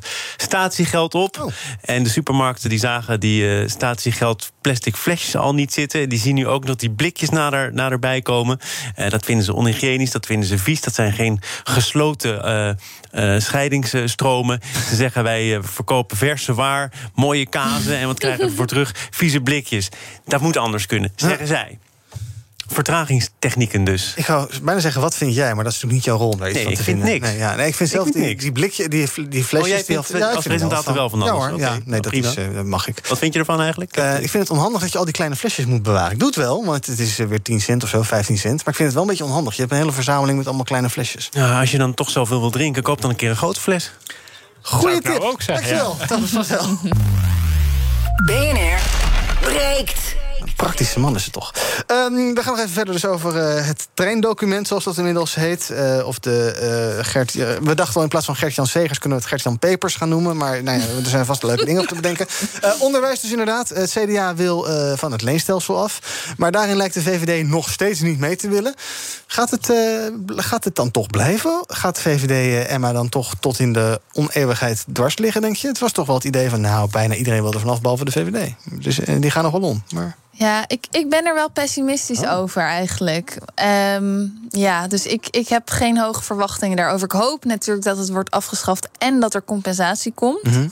statiegeld op. Oh. En de supermarkten die zagen die uh, statiegeld plastic flesjes al niet zitten. Die zien nu ook dat die blikjes nader, naderbij komen. Uh, dat vinden ze onhygiënisch, dat vinden ze vies. Dat zijn geen gesloten uh, scheidingsstromen. Ze zeggen wij verkopen verse waar, mooie kazen... en wat krijgen we voor terug? Vieze blikjes. Dat moet anders kunnen, zeggen zij. Vertragingstechnieken dus. Ik zou bijna zeggen, wat vind jij? Maar dat is natuurlijk niet jouw rol om daar iets Nee, van ik te vind vinden. niks. Nee, ja, nee, ik vind Ik zelf vind die, niks. die blikje, die, die flesjes... Oh, jij die vindt al- ja, ik als er presentator wel van Ja alles. hoor, Oké, ja, nee, nou, dat, prima. is, eh, mag ik. Wat vind je ervan eigenlijk? Eh, ik vind het onhandig dat je al die kleine flesjes moet bewaren. Ik doe het wel, want het is eh, weer 10 cent of zo, 15 cent. Maar ik vind het wel een beetje onhandig. Je hebt een hele verzameling met allemaal kleine flesjes. Ja, als je dan toch zoveel wil drinken, koop dan een keer een grote fles. Goeie ik nou tip. ook zeggen, Dankjewel. Dat is vanzelf. BNR breekt. Praktische man is het toch. Ehm, we gaan nog even verder dus over eh, het treindocument, zoals dat inmiddels heet. Eh, of de eh, Gert, we dachten wel in plaats van Gert-Jan Segers kunnen we het Gert-Jan Papers gaan noemen. Maar nou ja, er zijn vast leuke dingen op te bedenken. Onderwijs dus inderdaad. Het CDA wil van het leenstelsel af. Maar daarin lijkt de VVD nog steeds niet mee te willen. Gaat het, gaat het dan toch blijven? Gaat VVD Emma dan toch tot in de oneeuwigheid dwars liggen, denk je? Het was toch wel het idee van, nou, bijna iedereen wil er vanaf, behalve de VVD. Dus die gaan nog wel om. Maar... Ja, ik, ik ben er wel pessimistisch Oh. over eigenlijk. Ehm, ja, dus ik, ik heb geen hoge verwachtingen daarover. Ik hoop natuurlijk dat het wordt afgeschaft en dat er compensatie komt. Mhm.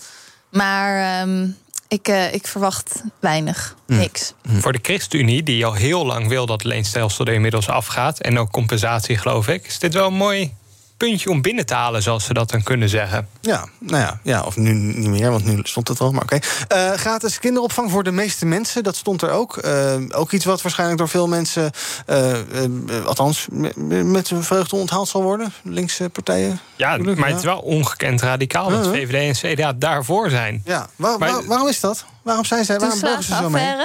Maar ehm, ik, eh, ik verwacht weinig, Mm. niks. Voor de ChristenUnie, die al heel lang wil dat het leenstelsel er inmiddels afgaat... en ook compensatie, geloof ik... is dit wel een mooi puntje om binnen te halen, zoals ze dat dan kunnen zeggen. Ja, nou ja, ja, of nu niet meer, want nu stond het al. Maar oké. Eh, gratis kinderopvang voor de meeste mensen, dat stond er ook. Eh, ook iets wat waarschijnlijk door veel mensen, eh, althans, me- me- met een vreugde onthaald zal worden. Linkse partijen. Ja, Gelukkig, maar het is wel ongekend radicaal dat VVD en CDA daarvoor zijn. Ja, waar- Maar- waar- waarom is dat? Waarom zijn zij? Waarom ze zo mee?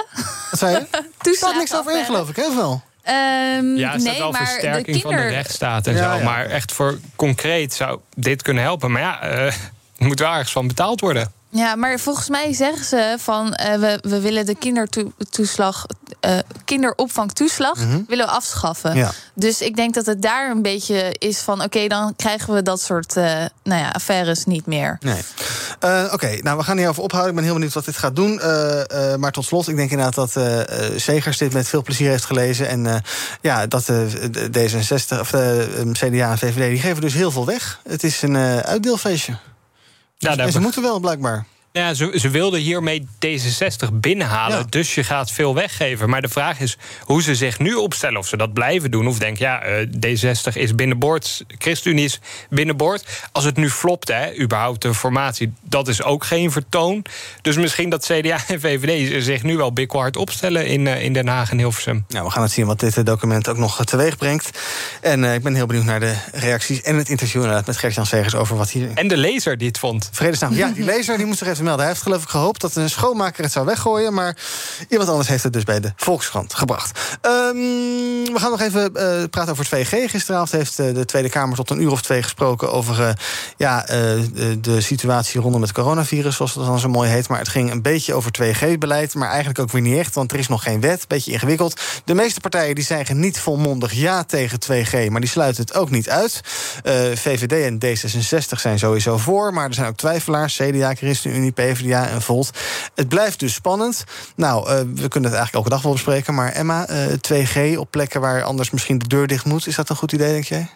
Wat zei je? Er staat niks over in, geloof ik, hè? of Ehm, Ja, staat nee, wel maar de versterking van de kinder... rechtsstaat en Ja, zo. ja. Maar echt voor concreet zou dit kunnen helpen. Maar ja, er moet wel ergens van betaald worden. Ja, maar volgens mij zeggen ze van eh, we, we willen de kindertoeslag, eh kinderopvangtoeslag willen we afschaffen. Ja. Dus ik denk dat het daar een beetje is van oké, dan krijgen we dat soort eh, nou ja, affaires niet meer. Nee. Oké, nou we gaan hierover ophouden. Ik ben heel benieuwd wat dit gaat doen. Maar tot slot, ik denk inderdaad dat Segers dit met veel plezier heeft gelezen. En ja, dat de D66 of de CDA en VVD die geven dus heel veel weg. Het is een uitdeelfeestje. Ja, en daar ze moeten wel, blijkbaar. Ja, ze, ze wilden hiermee D66 binnenhalen, Ja. dus je gaat veel weggeven. Maar de vraag is hoe ze zich nu opstellen. Of ze dat blijven doen, of denken, ja, eh, D60 is binnenboord, ChristenUnie is binnenboord. Als het nu flopt, hè, überhaupt de formatie, dat is ook geen vertoon. Dus misschien dat CDA en VVD zich nu wel bikkelhard opstellen in, eh, in Den Haag en Hilversum. Nou, we gaan het zien wat dit eh, document ook nog teweeg brengt. En ik ben heel benieuwd naar de reacties en het interview met Gert-Jan Segers over wat hier... En de lezer die het vond. Vredesnaam. Ja, die lezer die moet zich even Hij heeft geloof ik gehoopt dat een schoonmaker het zou weggooien. Maar iemand anders heeft het dus bij de Volkskrant gebracht. Ehm, we gaan nog even eh, praten over het 2G. Gisteravond heeft eh, de Tweede Kamer tot een uur of twee gesproken over eh, ja, de, situatie rondom het coronavirus, zoals het dan zo mooi heet. Maar het ging een beetje over 2G-beleid, maar eigenlijk ook weer niet echt, want er is nog geen wet. Beetje ingewikkeld. De meeste partijen die zeggen niet volmondig ja tegen 2G, maar die sluiten het ook niet uit. VVD en D66 zijn sowieso voor, maar er zijn ook twijfelaars. CDA, ChristenUnie, PvdA en Volt. Het blijft dus spannend. Nou, eh, we kunnen het eigenlijk elke dag wel bespreken, maar Emma, eh, 2G op plekken waar anders misschien de deur dicht moet, is dat een goed idee, denk jij?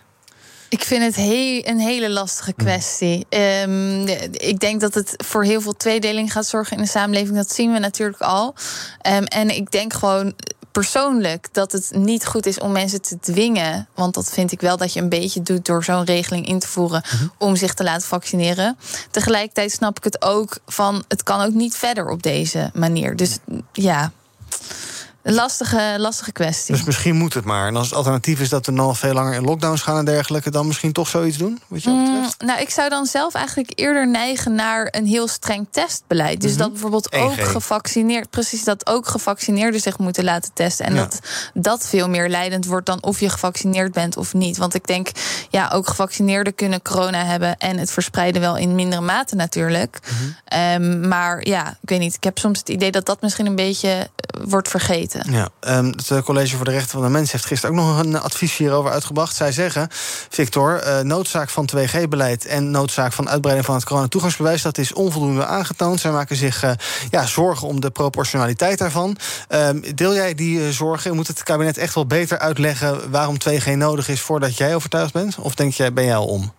Ik vind het he- een hele lastige kwestie. Ehm, ik denk dat het voor heel veel tweedeling gaat zorgen in de samenleving. Dat zien we natuurlijk al. Ehm, en ik denk gewoon persoonlijk dat het niet goed is om mensen te dwingen. Want dat vind ik wel dat je een beetje doet door zo'n regeling in te voeren om zich te laten vaccineren. Tegelijkertijd snap ik het ook van het kan ook niet verder op deze manier. Dus ja. Een lastige, lastige kwestie. Dus misschien moet het maar. En als het alternatief is dat we nog veel langer in lockdowns gaan en dergelijke, dan misschien toch zoiets doen? Wat je Mm, nou, ik zou dan zelf eigenlijk eerder neigen naar een heel streng testbeleid. Dus Mhm. dat bijvoorbeeld 1G. ook gevaccineerd, precies dat ook gevaccineerden zich moeten laten testen. En Ja. dat dat veel meer leidend wordt dan of je gevaccineerd bent of niet. Want ik denk, ja, ook gevaccineerden kunnen corona hebben en het verspreiden wel in mindere mate natuurlijk. Mhm. Ehm, maar ja, ik weet niet. Ik heb soms het idee dat dat misschien een beetje eh, wordt vergeten. Ja, ehm, het eh, College voor de Rechten van de Mens heeft gisteren ook nog een advies hierover uitgebracht. Zij zeggen, Victor, eh, noodzaak van 2G-beleid en noodzaak van uitbreiding van het coronatoegangsbewijs, dat is onvoldoende aangetoond. Zij maken zich eh, ja, zorgen om de proportionaliteit daarvan. Ehm, deel jij die eh, zorgen? Moet het kabinet echt wel beter uitleggen waarom 2G nodig is voordat jij overtuigd bent? Of denk jij, ben jij al om?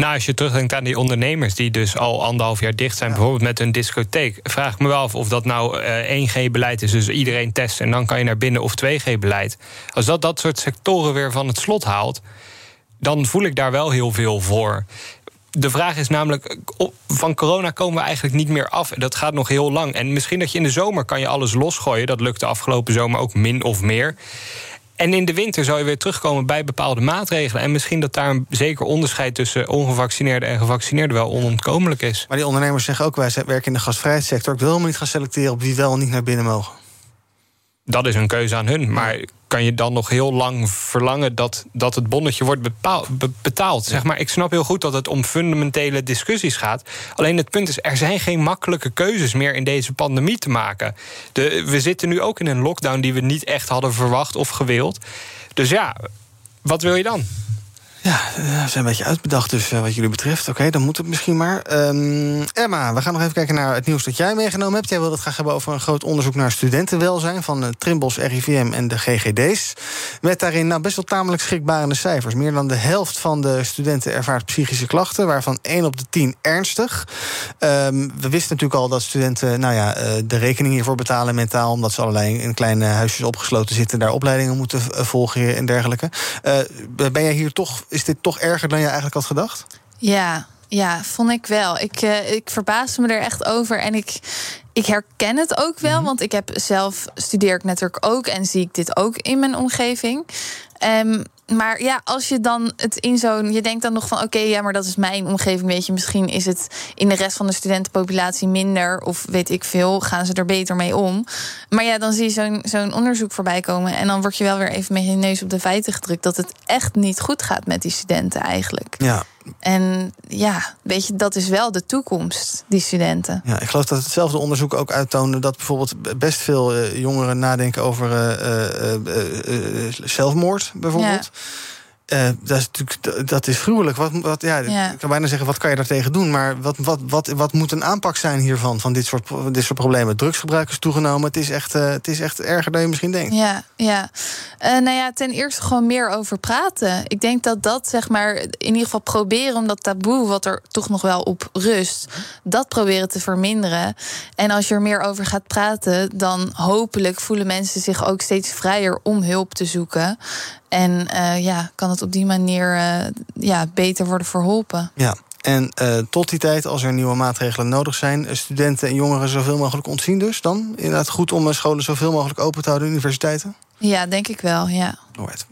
Nou, als je terugdenkt aan die ondernemers die dus al anderhalf jaar dicht zijn, bijvoorbeeld met een discotheek, vraag ik me wel af of dat nou eh, 1G-beleid is, dus iedereen testen en dan kan je naar binnen, of 2G-beleid. Als dat dat soort sectoren weer van het slot haalt, dan voel ik daar wel heel veel voor. De vraag is namelijk, op- van corona komen we eigenlijk niet meer af. Dat gaat nog heel lang. En misschien dat je in de zomer kan je alles losgooien. Dat lukte afgelopen zomer ook min of meer. En in de winter zou je weer terugkomen bij bepaalde maatregelen. En misschien dat daar een zeker onderscheid tussen ongevaccineerden en gevaccineerden wel onontkomelijk is. Maar die ondernemers zeggen ook, wij werken in de gastvrijheidssector. Ik wil helemaal niet gaan selecteren op wie wel en niet naar binnen mogen. Dat is een keuze aan hun. Maar kan je dan nog heel lang verlangen dat, dat het bonnetje wordt be- betaald? Zeg maar, ik snap heel goed dat het om fundamentele discussies gaat. Alleen het punt is, er zijn geen makkelijke keuzes meer in deze pandemie te maken. De, we zitten nu ook in een lockdown die we niet echt hadden verwacht of gewild. Dus ja, wat wil je dan? Ja, eh, we zijn een beetje uitbedacht dus eh, wat jullie betreft. Oké, dan moet het misschien maar. Ehm, Emma, we gaan nog even kijken naar het nieuws dat jij meegenomen hebt. Jij wilde het graag hebben over een groot onderzoek naar studentenwelzijn... van het Trimbos, RIVM en de GGD's. Met daarin nou, best wel tamelijk schrikbarende cijfers. Meer dan de helft van de studenten ervaart psychische klachten... waarvan 1 op de 10 ernstig. Ehm, we wisten natuurlijk al dat studenten nou ja, eh, de rekening hiervoor betalen mentaal... omdat ze allerlei in kleine huisjes opgesloten zitten... daar opleidingen moeten eh, volgen en dergelijke. Eh, ben jij hier toch, is dit toch erger dan je eigenlijk had gedacht? Ja, ja, vond ik wel. Ik, eh, ik verbaasde me er echt over. En ik, ik herken het ook wel. Want ik heb zelf studeer ik natuurlijk ook en zie ik dit ook in mijn omgeving. Ehm, maar ja, als je dan het in zo'n. Je denkt dan nog van oké, ja, maar dat is mijn omgeving. Weet je, misschien is het in de rest van de studentenpopulatie minder. Of weet ik veel, gaan ze er beter mee om. Maar ja, dan zie je zo'n zo'n onderzoek voorbij komen. En dan word je wel weer even met je neus op de feiten gedrukt. dat het echt niet goed gaat met die studenten eigenlijk. Ja. En ja, weet je, dat is wel de toekomst, die studenten. Ja, ik geloof dat hetzelfde onderzoek ook uittoonde dat bijvoorbeeld best veel eh, jongeren nadenken over eh, eh, zelfmoord, bijvoorbeeld. Eh, dat is natuurlijk dat is gruwelijk. Wat, wat, ja, Ja. Ik kan bijna zeggen, wat kan je daartegen doen? Maar wat, wat, wat, wat moet een aanpak zijn hiervan, van dit soort, dit soort problemen? Drugsgebruik is toegenomen. Het is echt, eh, het is echt erger dan je misschien denkt. Ja, ja. Eh, nou ja, ten eerste gewoon meer over praten. Ik denk dat dat, zeg maar, in ieder geval proberen om dat taboe, wat er toch nog wel op rust, dat proberen te verminderen. En als je er meer over gaat praten, dan hopelijk voelen mensen zich ook steeds vrijer om hulp te zoeken. En eh, ja, kan het op die manier eh, ja, beter worden verholpen. Ja. En eh, tot die tijd, als er nieuwe maatregelen nodig zijn, studenten en jongeren zoveel mogelijk ontzien dus dan? Inderdaad goed om scholen zoveel mogelijk open te houden, universiteiten? Ja, denk ik wel, ja. Alright.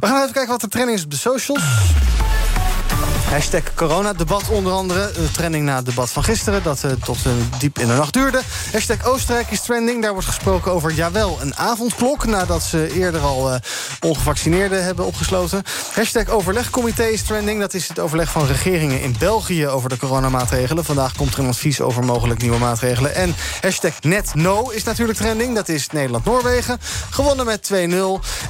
We gaan even kijken wat de trending is op de socials. Hashtag coronadebat onder andere. De trending na het debat van gisteren, dat eh, tot eh, diep in de nacht duurde. Hashtag Oostenrijk is trending. Daar wordt gesproken over, jawel, een avondklok... nadat ze eerder al eh, ongevaccineerden hebben opgesloten. Hashtag overlegcomité is trending. Dat is het overleg van regeringen in België over de coronamaatregelen. Vandaag komt er een advies over mogelijk nieuwe maatregelen. En hashtag netno is natuurlijk trending. Dat is Nederland-Noorwegen. Gewonnen met 2-0.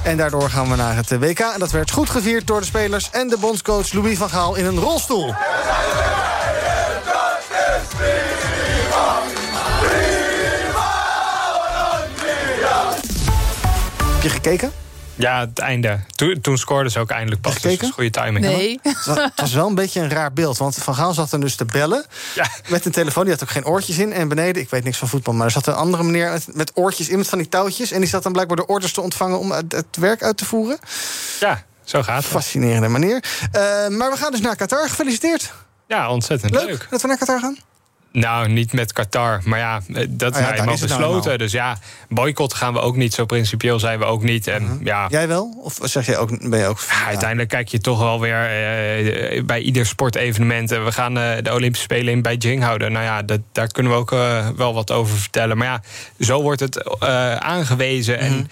En daardoor gaan we naar het WK. En dat werd goed gevierd door de spelers en de bondscoach Louis van Gaal in rolstoel. Heb je gekeken? Ja, het einde. Toen, toen scoorden ze ook eindelijk pas. Dus goede timing. Het was, het was wel een beetje een raar beeld. Want Van Gaal zat er dus te bellen. Met een telefoon. Die had ook geen oortjes in. En beneden, ik weet niks van voetbal. Maar er zat een andere meneer met, met oortjes in. Met van die touwtjes. En die zat dan blijkbaar de orders te ontvangen. om het, het werk uit te voeren. Ja, zo gaat het. Fascinerende manier. Eh, maar we gaan dus naar Qatar. Gefeliciteerd. Ja, ontzettend Leuk, leuk. dat we naar Qatar gaan. Nou, niet met Qatar. Maar ja, eh, dat Ah ja, eenmaal is het nou besloten. dus ja, boycott gaan we ook niet. Zo principieel zijn we ook niet. En ja, Jij wel? Of zeg jij ook, ben je ook... Ja, uiteindelijk kijk je toch wel weer eh, bij ieder sportevenement. We gaan de Olympische Spelen in Beijing houden. Nou ja, dat, daar kunnen we ook wel wat over vertellen. Maar ja, zo wordt het aangewezen. En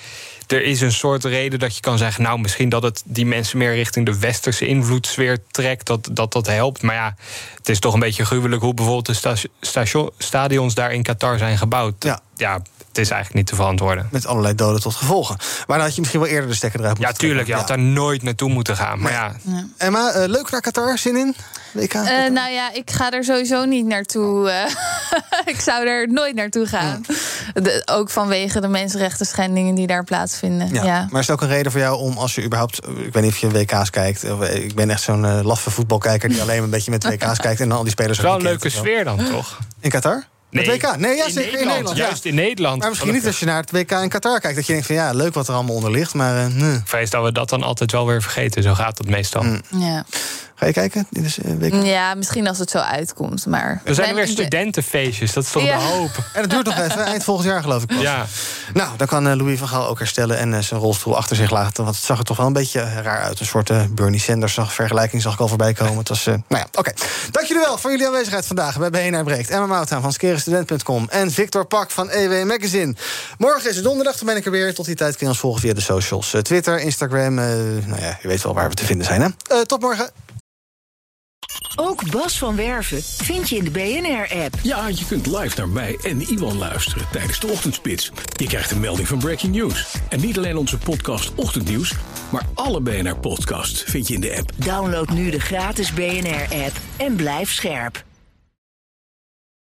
er is een soort reden dat je kan zeggen... nou, misschien dat het die mensen meer richting de westerse invloedssfeer trekt. Dat, dat dat helpt. Maar ja, het is toch een beetje gruwelijk... hoe bijvoorbeeld de sta- stadions daar in Qatar zijn gebouwd. Ja. ja, het is eigenlijk niet te verantwoorden. Met allerlei doden tot gevolgen. Maar dan had je misschien wel eerder de stekker eruit Ja, moeten tuurlijk. Je had daar nooit naartoe moeten gaan. Maar ja, Emma, eh, leuk naar Qatar, zin in? WK? Eh, nou ja, ik ga er sowieso niet naartoe. eh. ik zou er nooit naartoe gaan. De- ook vanwege de mensenrechten schendingen die daar plaatsvinden. Ja. Ja. Maar is het ook een reden voor jou om als je überhaupt... Ik weet niet of je WK's kijkt. of, Ik ben echt zo'n eh, laffe voetbalkijker... die alleen een beetje met WK's kijkt... en dan al die spelers het is wel een leuke sfeer dan, toch? In Qatar? Nee, WK? Nee, ja, in zeker in Nederland, Nederland. ja. juist in Nederland. Maar misschien niet als je naar het WK in Qatar kijkt... dat je denkt van ja, leuk wat er allemaal onder ligt, maar... eh, nee. Dat we dat dan altijd wel weer vergeten. Zo gaat het meestal. Mm. Ja. Ga je kijken? Dit is, eh, WK? ja, misschien als het zo uitkomt. Maar Er zijn weer studentenfeestjes. Dat is toch Ja. de hoop? En dat duurt nog even, eind volgend jaar geloof ik pas. Ja. Nou, dan kan eh, Louis van Gaal ook herstellen en eh, zijn rolstoel achter zich laten. Want het zag er toch wel een beetje raar uit. Een soort eh, Bernie Sanders vergelijking zag ik al voorbij komen. Het was, eh, nou ja, oké. Dank jullie wel voor jullie aanwezigheid vandaag bij BNR Breekt. Emma Mouthaan van skerenstudent.com en Victor Pak van EW Magazine. Morgen is het donderdag, dan ben ik er weer. Tot die tijd kun je ons volgen via de socials. Eh, Twitter, Instagram, eh, nou ja, je weet wel waar we te vinden zijn. Hè? Eh, tot morgen. Ook Bas van Werven vind je in de BNR-app. Ja, je kunt live naar mij en Iwan luisteren tijdens de ochtendspits. Je krijgt een melding van Breaking News. En niet alleen onze podcast Ochtendnieuws, maar alle BNR-podcasts vind je in de app. Download nu de gratis BNR-app en blijf scherp.